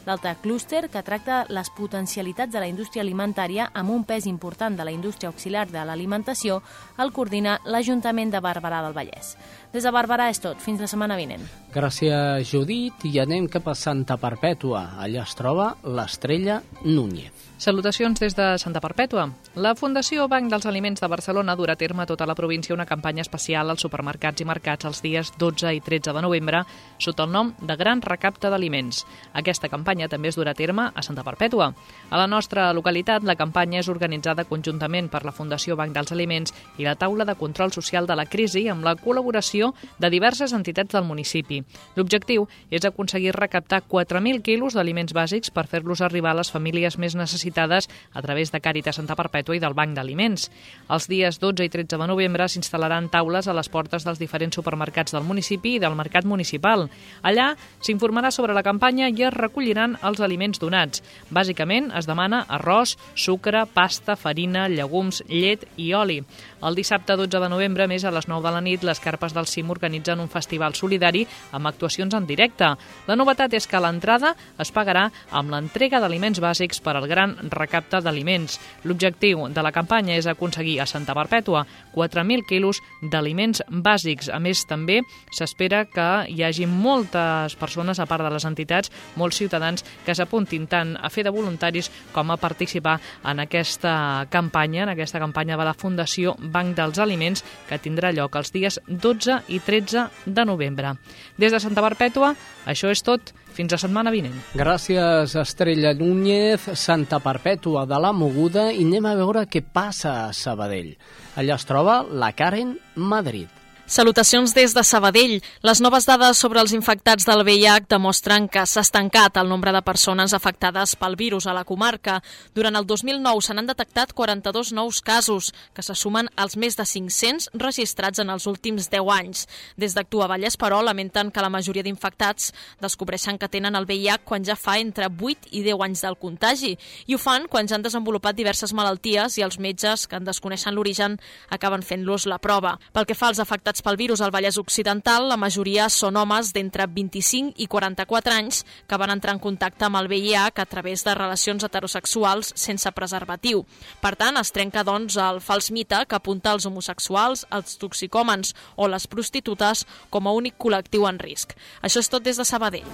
L'altre clúster, que tracta les potencialitats de la indústria alimentària amb un pes important de la indústria auxiliar de l'alimentació, el coordina l'Ajuntament de Barberà del Vallès. Des de Barberà és tot. Fins la setmana vinent. Gràcies, Judit. I anem cap a Santa Perpètua. Allà es troba l'estrella Núñez. Salutacions des de Santa Santa Perpètua. La Fundació Banc dels Aliments de Barcelona durà a terme a tota la província una campanya especial als supermercats i mercats els dies 12 i 13 de novembre sota el nom de Gran Recapte d'Aliments. Aquesta campanya també es durà a terme a Santa Perpètua. A la nostra localitat, la campanya és organitzada conjuntament per la Fundació Banc dels Aliments i la Taula de Control Social de la Crisi amb la col·laboració de diverses entitats del municipi. L'objectiu és aconseguir recaptar 4.000 quilos d'aliments bàsics per fer-los arribar a les famílies més necessitades a través de Càritas Santa Perpètua i del Banc d'Aliments. Els dies 12 i 13 de novembre s'instal·laran taules a les portes dels diferents supermercats del municipi i del mercat municipal. Allà s'informarà sobre la campanya i es recolliran els aliments donats. Bàsicament es demana arròs, sucre, pasta, farina, llegums, llet i oli. El dissabte 12 de novembre, més a les 9 de la nit, les carpes del CIM organitzen un festival solidari amb actuacions en directe. La novetat és que l'entrada es pagarà amb l'entrega d'aliments bàsics per al gran recapte d'aliments. L'objectiu de la campanya és aconseguir a Santa Perpètua 4.000 quilos d'aliments bàsics. A més, també s'espera que hi hagi moltes persones, a part de les entitats, molts ciutadans que s'apuntin tant a fer de voluntaris com a participar en aquesta campanya, en aquesta campanya de la Fundació Banc dels Aliments, que tindrà lloc els dies 12 i 13 de novembre. Des de Santa Perpètua, això és tot. Fins la setmana vinent. Gràcies, Estrella Núñez, Santa Perpètua de la Moguda, i anem a veure què passa a Sabadell. Allà es troba la Karen Madrid. Salutacions des de Sabadell. Les noves dades sobre els infectats del VIH demostren que s'ha estancat el nombre de persones afectades pel virus a la comarca. Durant el 2009 se n'han detectat 42 nous casos, que se sumen als més de 500 registrats en els últims 10 anys. Des d'Actua Vallès, però, lamenten que la majoria d'infectats descobreixen que tenen el VIH quan ja fa entre 8 i 10 anys del contagi, i ho fan quan ja han desenvolupat diverses malalties i els metges que en desconeixen l'origen acaben fent-los la prova. Pel que fa als afectats afectats pel virus al Vallès Occidental, la majoria són homes d'entre 25 i 44 anys que van entrar en contacte amb el VIH a través de relacions heterosexuals sense preservatiu. Per tant, es trenca doncs el fals mite que apunta als homosexuals, els toxicòmens o les prostitutes com a únic col·lectiu en risc. Això és tot des de Sabadell.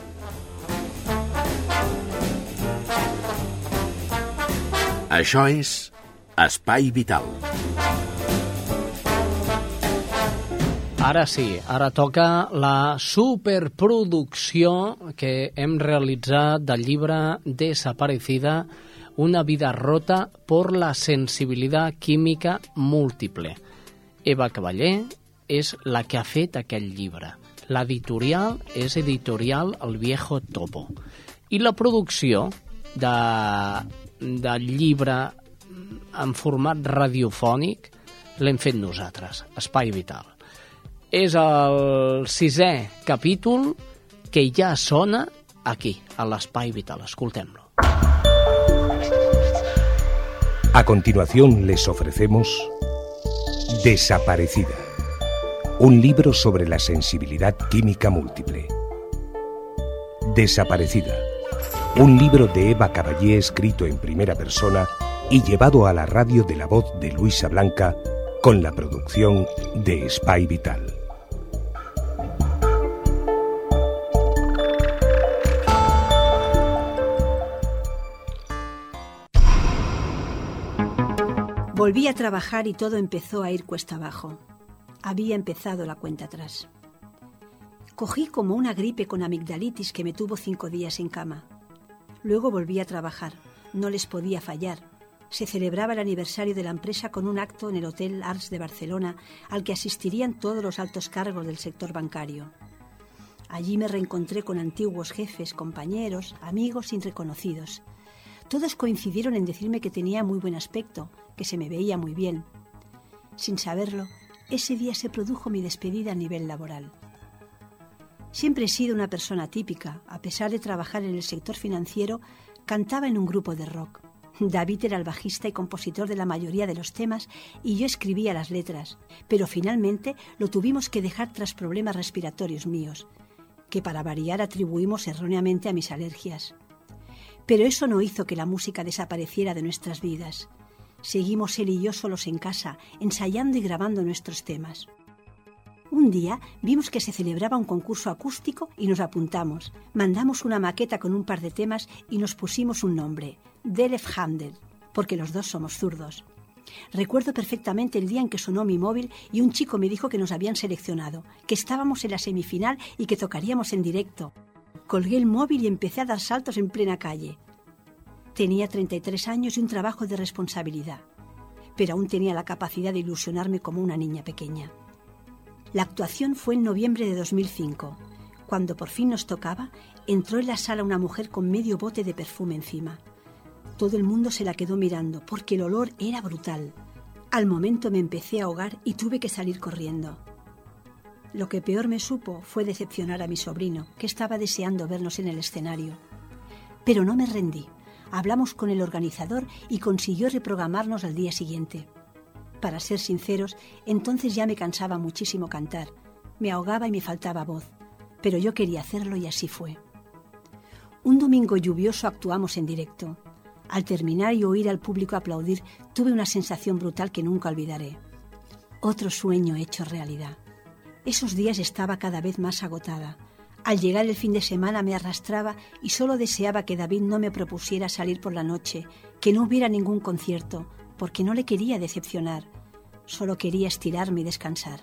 Això és Espai Vital. Ara sí, ara toca la superproducció que hem realitzat del llibre Desaparecida, una vida rota por la sensibilitat química múltiple. Eva Cavaller és la que ha fet aquest llibre. L'editorial és editorial El Viejo Topo. I la producció de, del llibre en format radiofònic l'hem fet nosaltres, Espai Vital és el sisè capítol que ja sona aquí, a l'Espai Vital. Escoltem-lo. A continuación les ofrecemos Desaparecida, un libro sobre la sensibilidad química múltiple. Desaparecida, un libro de Eva Caballé escrito en primera persona y llevado a la radio de la voz de Luisa Blanca con la producción de Spy Vital. Volví a trabajar y todo empezó a ir cuesta abajo. Había empezado la cuenta atrás. Cogí como una gripe con amigdalitis que me tuvo cinco días en cama. Luego volví a trabajar. No les podía fallar. Se celebraba el aniversario de la empresa con un acto en el Hotel Arts de Barcelona al que asistirían todos los altos cargos del sector bancario. Allí me reencontré con antiguos jefes, compañeros, amigos irreconocidos. Todos coincidieron en decirme que tenía muy buen aspecto, que se me veía muy bien. Sin saberlo, ese día se produjo mi despedida a nivel laboral. Siempre he sido una persona típica. A pesar de trabajar en el sector financiero, cantaba en un grupo de rock. David era el bajista y compositor de la mayoría de los temas y yo escribía las letras, pero finalmente lo tuvimos que dejar tras problemas respiratorios míos, que para variar atribuimos erróneamente a mis alergias. Pero eso no hizo que la música desapareciera de nuestras vidas. Seguimos él y yo solos en casa, ensayando y grabando nuestros temas. Un día vimos que se celebraba un concurso acústico y nos apuntamos. Mandamos una maqueta con un par de temas y nos pusimos un nombre, Delef Handel. porque los dos somos zurdos. Recuerdo perfectamente el día en que sonó mi móvil y un chico me dijo que nos habían seleccionado, que estábamos en la semifinal y que tocaríamos en directo. Colgué el móvil y empecé a dar saltos en plena calle. Tenía 33 años y un trabajo de responsabilidad, pero aún tenía la capacidad de ilusionarme como una niña pequeña. La actuación fue en noviembre de 2005. Cuando por fin nos tocaba, entró en la sala una mujer con medio bote de perfume encima. Todo el mundo se la quedó mirando porque el olor era brutal. Al momento me empecé a ahogar y tuve que salir corriendo. Lo que peor me supo fue decepcionar a mi sobrino, que estaba deseando vernos en el escenario. Pero no me rendí. Hablamos con el organizador y consiguió reprogramarnos al día siguiente. Para ser sinceros, entonces ya me cansaba muchísimo cantar. Me ahogaba y me faltaba voz. Pero yo quería hacerlo y así fue. Un domingo lluvioso actuamos en directo. Al terminar y oír al público aplaudir, tuve una sensación brutal que nunca olvidaré. Otro sueño hecho realidad. Esos días estaba cada vez más agotada. Al llegar el fin de semana me arrastraba y solo deseaba que David no me propusiera salir por la noche, que no hubiera ningún concierto, porque no le quería decepcionar. Solo quería estirarme y descansar.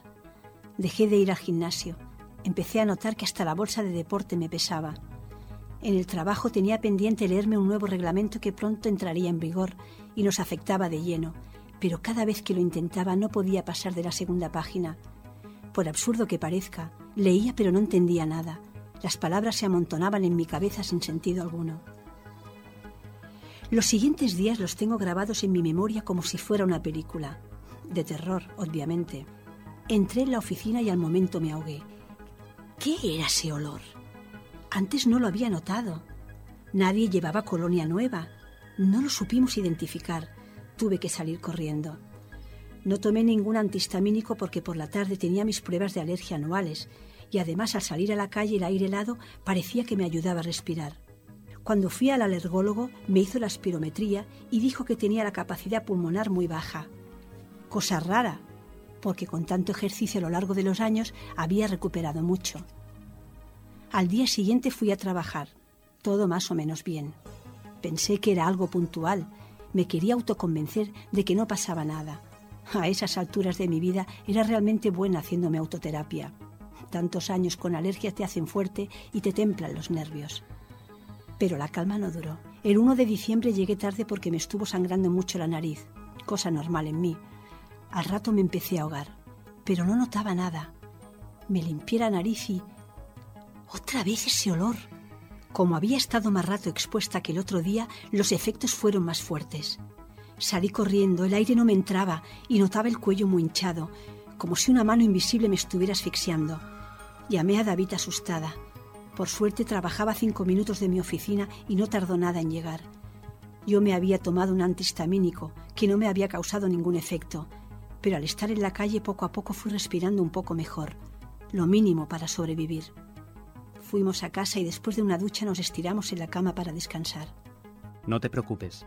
Dejé de ir al gimnasio. Empecé a notar que hasta la bolsa de deporte me pesaba. En el trabajo tenía pendiente leerme un nuevo reglamento que pronto entraría en vigor y nos afectaba de lleno, pero cada vez que lo intentaba no podía pasar de la segunda página. Por absurdo que parezca, leía pero no entendía nada. Las palabras se amontonaban en mi cabeza sin sentido alguno. Los siguientes días los tengo grabados en mi memoria como si fuera una película. De terror, obviamente. Entré en la oficina y al momento me ahogué. ¿Qué era ese olor? Antes no lo había notado. Nadie llevaba colonia nueva. No lo supimos identificar. Tuve que salir corriendo. No tomé ningún antihistamínico porque por la tarde tenía mis pruebas de alergia anuales y además al salir a la calle el aire helado parecía que me ayudaba a respirar. Cuando fui al alergólogo me hizo la espirometría y dijo que tenía la capacidad pulmonar muy baja. Cosa rara, porque con tanto ejercicio a lo largo de los años había recuperado mucho. Al día siguiente fui a trabajar, todo más o menos bien. Pensé que era algo puntual, me quería autoconvencer de que no pasaba nada. A esas alturas de mi vida era realmente buena haciéndome autoterapia. Tantos años con alergias te hacen fuerte y te templan los nervios. Pero la calma no duró. El 1 de diciembre llegué tarde porque me estuvo sangrando mucho la nariz, cosa normal en mí. Al rato me empecé a ahogar, pero no notaba nada. Me limpié la nariz y otra vez ese olor. Como había estado más rato expuesta que el otro día, los efectos fueron más fuertes. Salí corriendo, el aire no me entraba y notaba el cuello muy hinchado, como si una mano invisible me estuviera asfixiando. Llamé a David asustada. Por suerte trabajaba cinco minutos de mi oficina y no tardó nada en llegar. Yo me había tomado un antihistamínico que no me había causado ningún efecto, pero al estar en la calle poco a poco fui respirando un poco mejor, lo mínimo para sobrevivir. Fuimos a casa y después de una ducha nos estiramos en la cama para descansar. No te preocupes.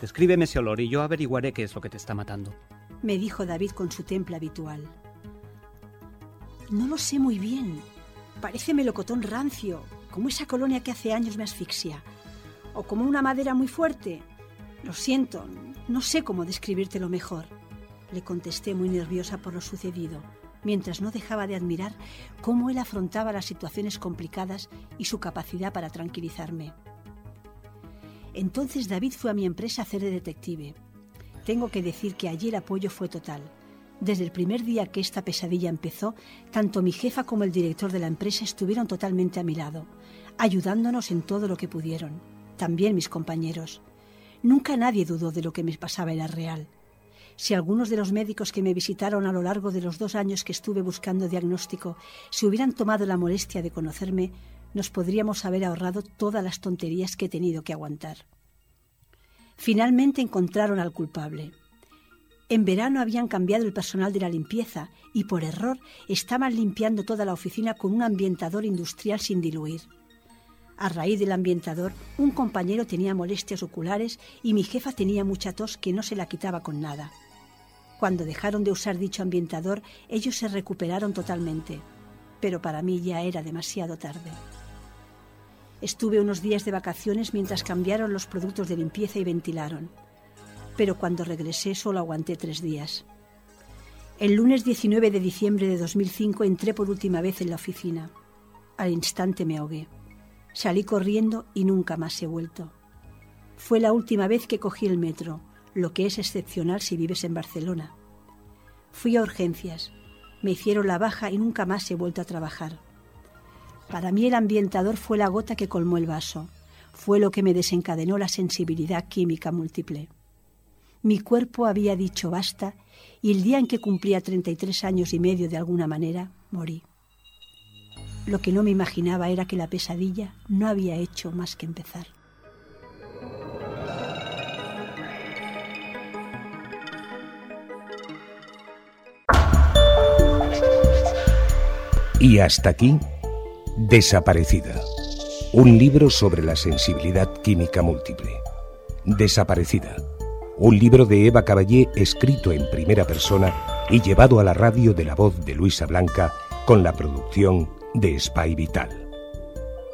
Descríbeme ese olor y yo averiguaré qué es lo que te está matando. Me dijo David con su temple habitual. No lo sé muy bien. Parece melocotón rancio, como esa colonia que hace años me asfixia. O como una madera muy fuerte. Lo siento, no sé cómo describírtelo mejor. Le contesté muy nerviosa por lo sucedido mientras no dejaba de admirar cómo él afrontaba las situaciones complicadas y su capacidad para tranquilizarme. Entonces David fue a mi empresa a hacer de detective. Tengo que decir que allí el apoyo fue total. Desde el primer día que esta pesadilla empezó, tanto mi jefa como el director de la empresa estuvieron totalmente a mi lado, ayudándonos en todo lo que pudieron. También mis compañeros. Nunca nadie dudó de lo que me pasaba era real. Si algunos de los médicos que me visitaron a lo largo de los dos años que estuve buscando diagnóstico se hubieran tomado la molestia de conocerme, nos podríamos haber ahorrado todas las tonterías que he tenido que aguantar. Finalmente encontraron al culpable. En verano habían cambiado el personal de la limpieza y por error estaban limpiando toda la oficina con un ambientador industrial sin diluir. A raíz del ambientador, un compañero tenía molestias oculares y mi jefa tenía mucha tos que no se la quitaba con nada. Cuando dejaron de usar dicho ambientador, ellos se recuperaron totalmente, pero para mí ya era demasiado tarde. Estuve unos días de vacaciones mientras cambiaron los productos de limpieza y ventilaron. Pero cuando regresé solo aguanté tres días. El lunes 19 de diciembre de 2005 entré por última vez en la oficina. Al instante me ahogué. Salí corriendo y nunca más he vuelto. Fue la última vez que cogí el metro, lo que es excepcional si vives en Barcelona. Fui a urgencias, me hicieron la baja y nunca más he vuelto a trabajar. Para mí el ambientador fue la gota que colmó el vaso, fue lo que me desencadenó la sensibilidad química múltiple. Mi cuerpo había dicho basta y el día en que cumplía 33 años y medio de alguna manera, morí. Lo que no me imaginaba era que la pesadilla no había hecho más que empezar. Y hasta aquí, Desaparecida. Un libro sobre la sensibilidad química múltiple. Desaparecida. Un libro de Eva Caballé escrito en primera persona y llevado a la radio de la voz de Luisa Blanca con la producción de Spy Vital.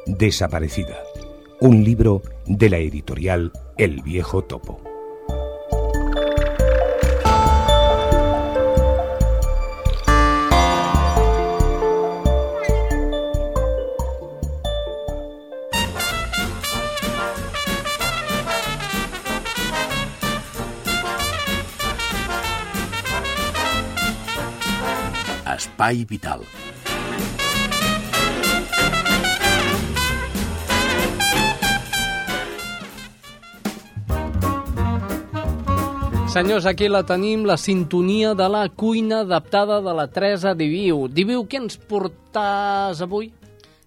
Desaparecida. Un libro de la editorial El Viejo Topo. Espai Vital. Senyors, aquí la tenim, la sintonia de la cuina adaptada de la Teresa Diviu. Diviu, què ens portàs avui?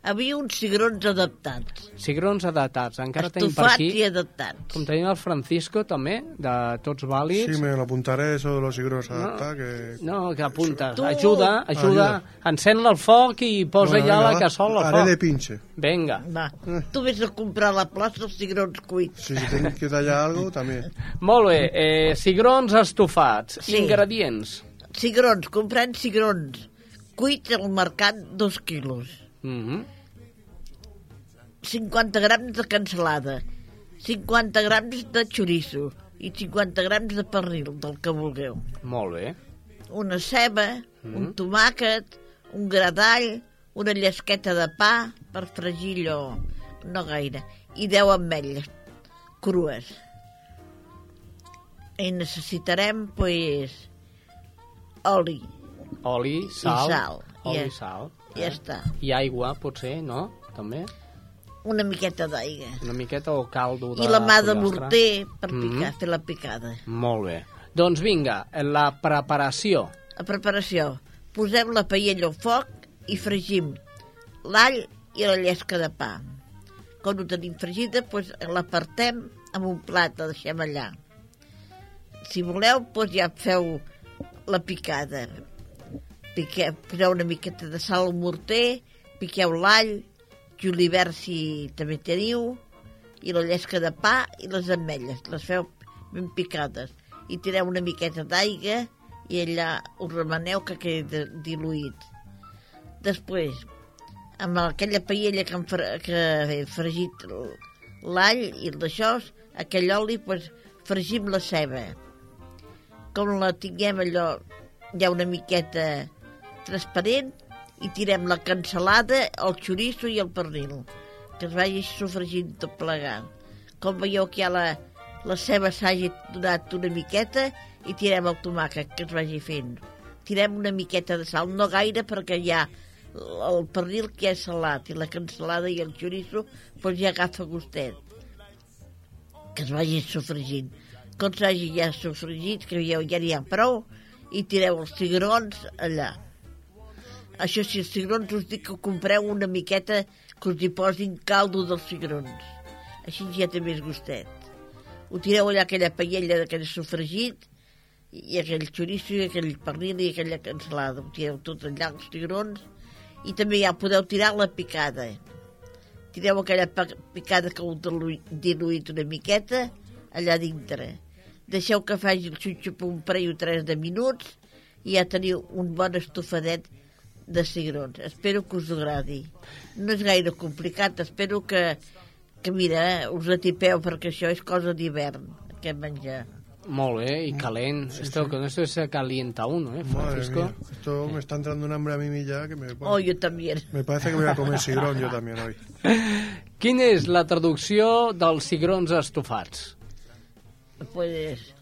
Havia uns cigrons adaptats. Cigrons adaptats. Encara tenim per aquí... i adaptats. Com tenim el Francisco, també, de Tots Vàlids. Sí, me lo apuntaré eso de los sigros adaptados, que... No, que apuntes. Tu! Ajuda, ajuda. Encén el foc i posa Bueno, ja venga, la cassola al Haré foc. de pinche. Venga. Va. Tu vés a comprar a la plaça els cigrons cuits. Sí, si tienes que tallar algo, también. Molt bé, eh, cigrons estofats. Sí. Ingredients. Cigrons, comprant cigrons. Cuits al mercat, dos quilos. Mm -hmm. 50 grams de cansalada. 50 grams de xoriço. I 50 grams de pernil, del que vulgueu. Molt bé. Una ceba, Mhm. un tomàquet, un gra d'all, una llesqueta de pa per fregir allò, no gaire, i 10 ametlles crues. I necessitarem, pues, oli Oli, sal. i sal. Oli, I, sal. Ja està. I aigua, potser, no? També? Una miqueta d'aigua. Una miqueta o caldo de I la mà de morter per Mhm. picar, fer la picada. Molt bé. Doncs vinga, la preparació. La preparació. Posem la paella al foc i fregim l'all i la llesca de pa. Quan ho tenim fregida, doncs l'apartem en un plat, la deixem allà. Si voleu, doncs ja feu la picada. Piqueu, poseu una miqueta de sal al morter, piqueu l'all, julivert si també teniu, i la llesca de pa i les ametlles. Les feu ben picades. I tireu una miqueta d'aigua i allà ho remeneu que quedi diluït. Després, amb aquella paella que, fre que he fregit l'all i d'això, aquell oli, pues, fregim la ceba. Com la tinguem allò, ja una miqueta transparent, i tirem la cansalada, el xoriço i el pernil, que es vagi sofregint tot plegat. Com veieu que ja la, la ceba s'hagi donat una miqueta i tirem el tomàquet que es vagi fent. Tirem una miqueta de sal, no gaire perquè ja el pernil que és salat i la cansalada i el xoriço doncs ja agafa gustet que es vagi sofregint quan s'hagi ja sofregit que veieu ja n'hi ha prou i tireu els cigrons allà això sí, els cigrons us dic que compreu una miqueta que us hi posin caldo dels cigrons. Així ja té més gustet. Ho tireu allà aquella paella d'aquell sofregit i aquell xoriço i aquell pernil i aquella cansalada. Ho tireu tot allà els cigrons i també ja podeu tirar la picada. Tireu aquella picada que heu dilu- diluït una miqueta allà dintre. Deixeu que faci el xutxup un parell o tres de minuts i ja teniu un bon estofadet de cigrons. Espero que us agradi. No és gaire complicat, espero que, que mira, eh, us atipeu perquè això és cosa d'hivern, aquest menjar. Molt bé, y calent. esto, Con esto se calienta uno, ¿eh, Francisco? Madre mía, esto me está entrando un hambre a mí ya que me... Oh, yo también. Me parece que voy a comer cigrón yo también hoy. Quina és la traducció dels cigrons estofats? Pues...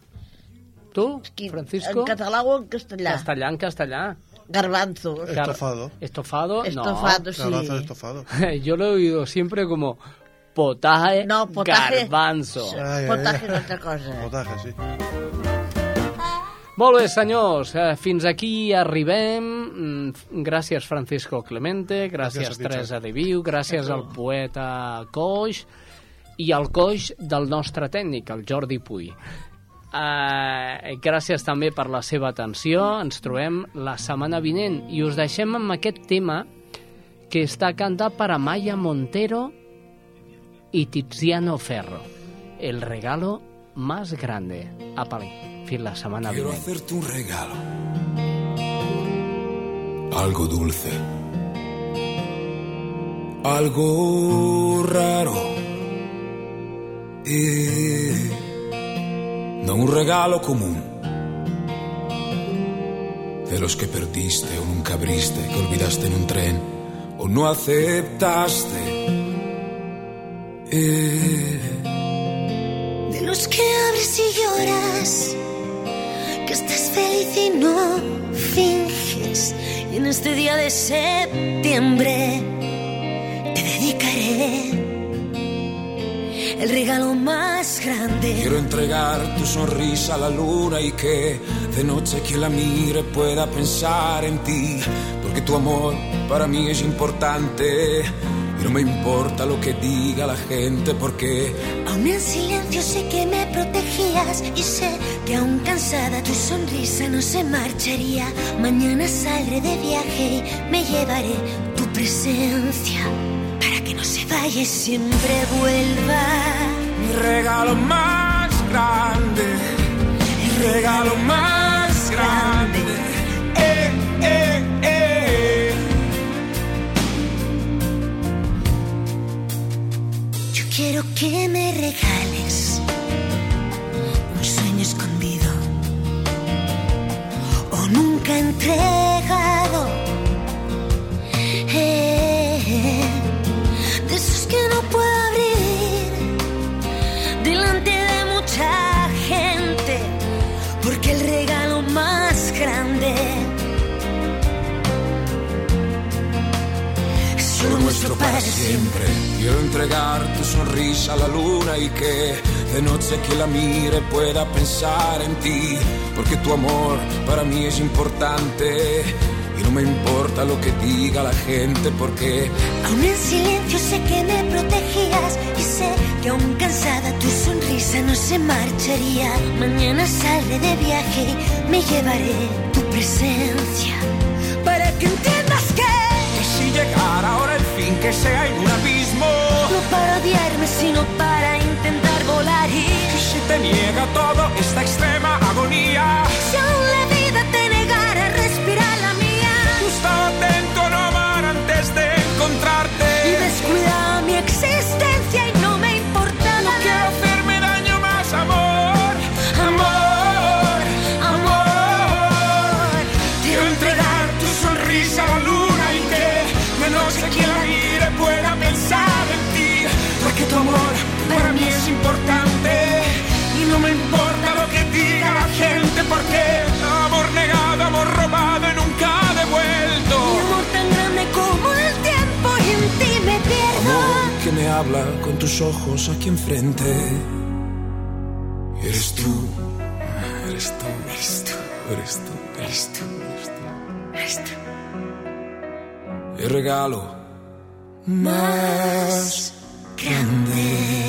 Tu, Francisco? En català o en castellà? Castellà, en castellà. Garbanzo. Gar- Estofado. ¿Estofado? Estofado, sí. Garbanzo estofado. No. Yo lo he oído siempre como potaje, No, potaje- garbanzo. Ai, ai, Potaje és altra cosa. Potaje, sí. Molt bé, senyors, eh, fins aquí arribem. Mm, Gràcies, Francisco Clemente, gràcies, Gràcies Teresa de Viu, gràcies al poeta Coix i al Coix del nostre tècnic, el Jordi Puy. Uh, gràcies també per la seva atenció. Ens trobem la setmana vinent i us deixem amb aquest tema que està cantat per Amaya Montero y Tiziano Ferro. El regalo más grande. Apale, fins la setmana Quiero vinent. hacerte un regalo. Algo dulce. Algo raro. Y no un regalo común. De los que perdiste o nunca abriste, que olvidaste en un tren o no aceptaste. Eh, De los que abres y lloras, que estás feliz y no finges. Y en este día de septiembre regalo más grande. Quiero entregar tu sonrisa a la luna y que de noche quien la mire pueda pensar en ti, porque tu amor para mí es importante y no me importa lo que diga la gente porque Aún en silencio sé que me protegías y sé que aún cansada tu sonrisa no se marcharía. Mañana saldré de viaje y me llevaré tu presencia para que no se vaya y siempre vuelva. Regalo más grande, mi regalo más grande. Eh, eh, eh. Yo quiero que me regales un sueño escondido o nunca entregado. Para siempre. Quiero entregar tu sonrisa a la luna y que de noche que la mire pueda pensar en ti, porque tu amor para mí es importante y no me importa lo que diga la gente, porque Aún en silencio sé que me protegías y sé que aún cansada tu sonrisa no se marcharía. Mañana saldré de viaje y me llevaré tu presencia para que entiendas que sea en un abismo, no para odiarme sino para intentar volar y que si te niega todo esta extrema agonía, si aún la habla con tus ojos aquí enfrente. Eres tú, eres tú, eres tú, eres tú, eres tú, eres tú. El regalo más grande.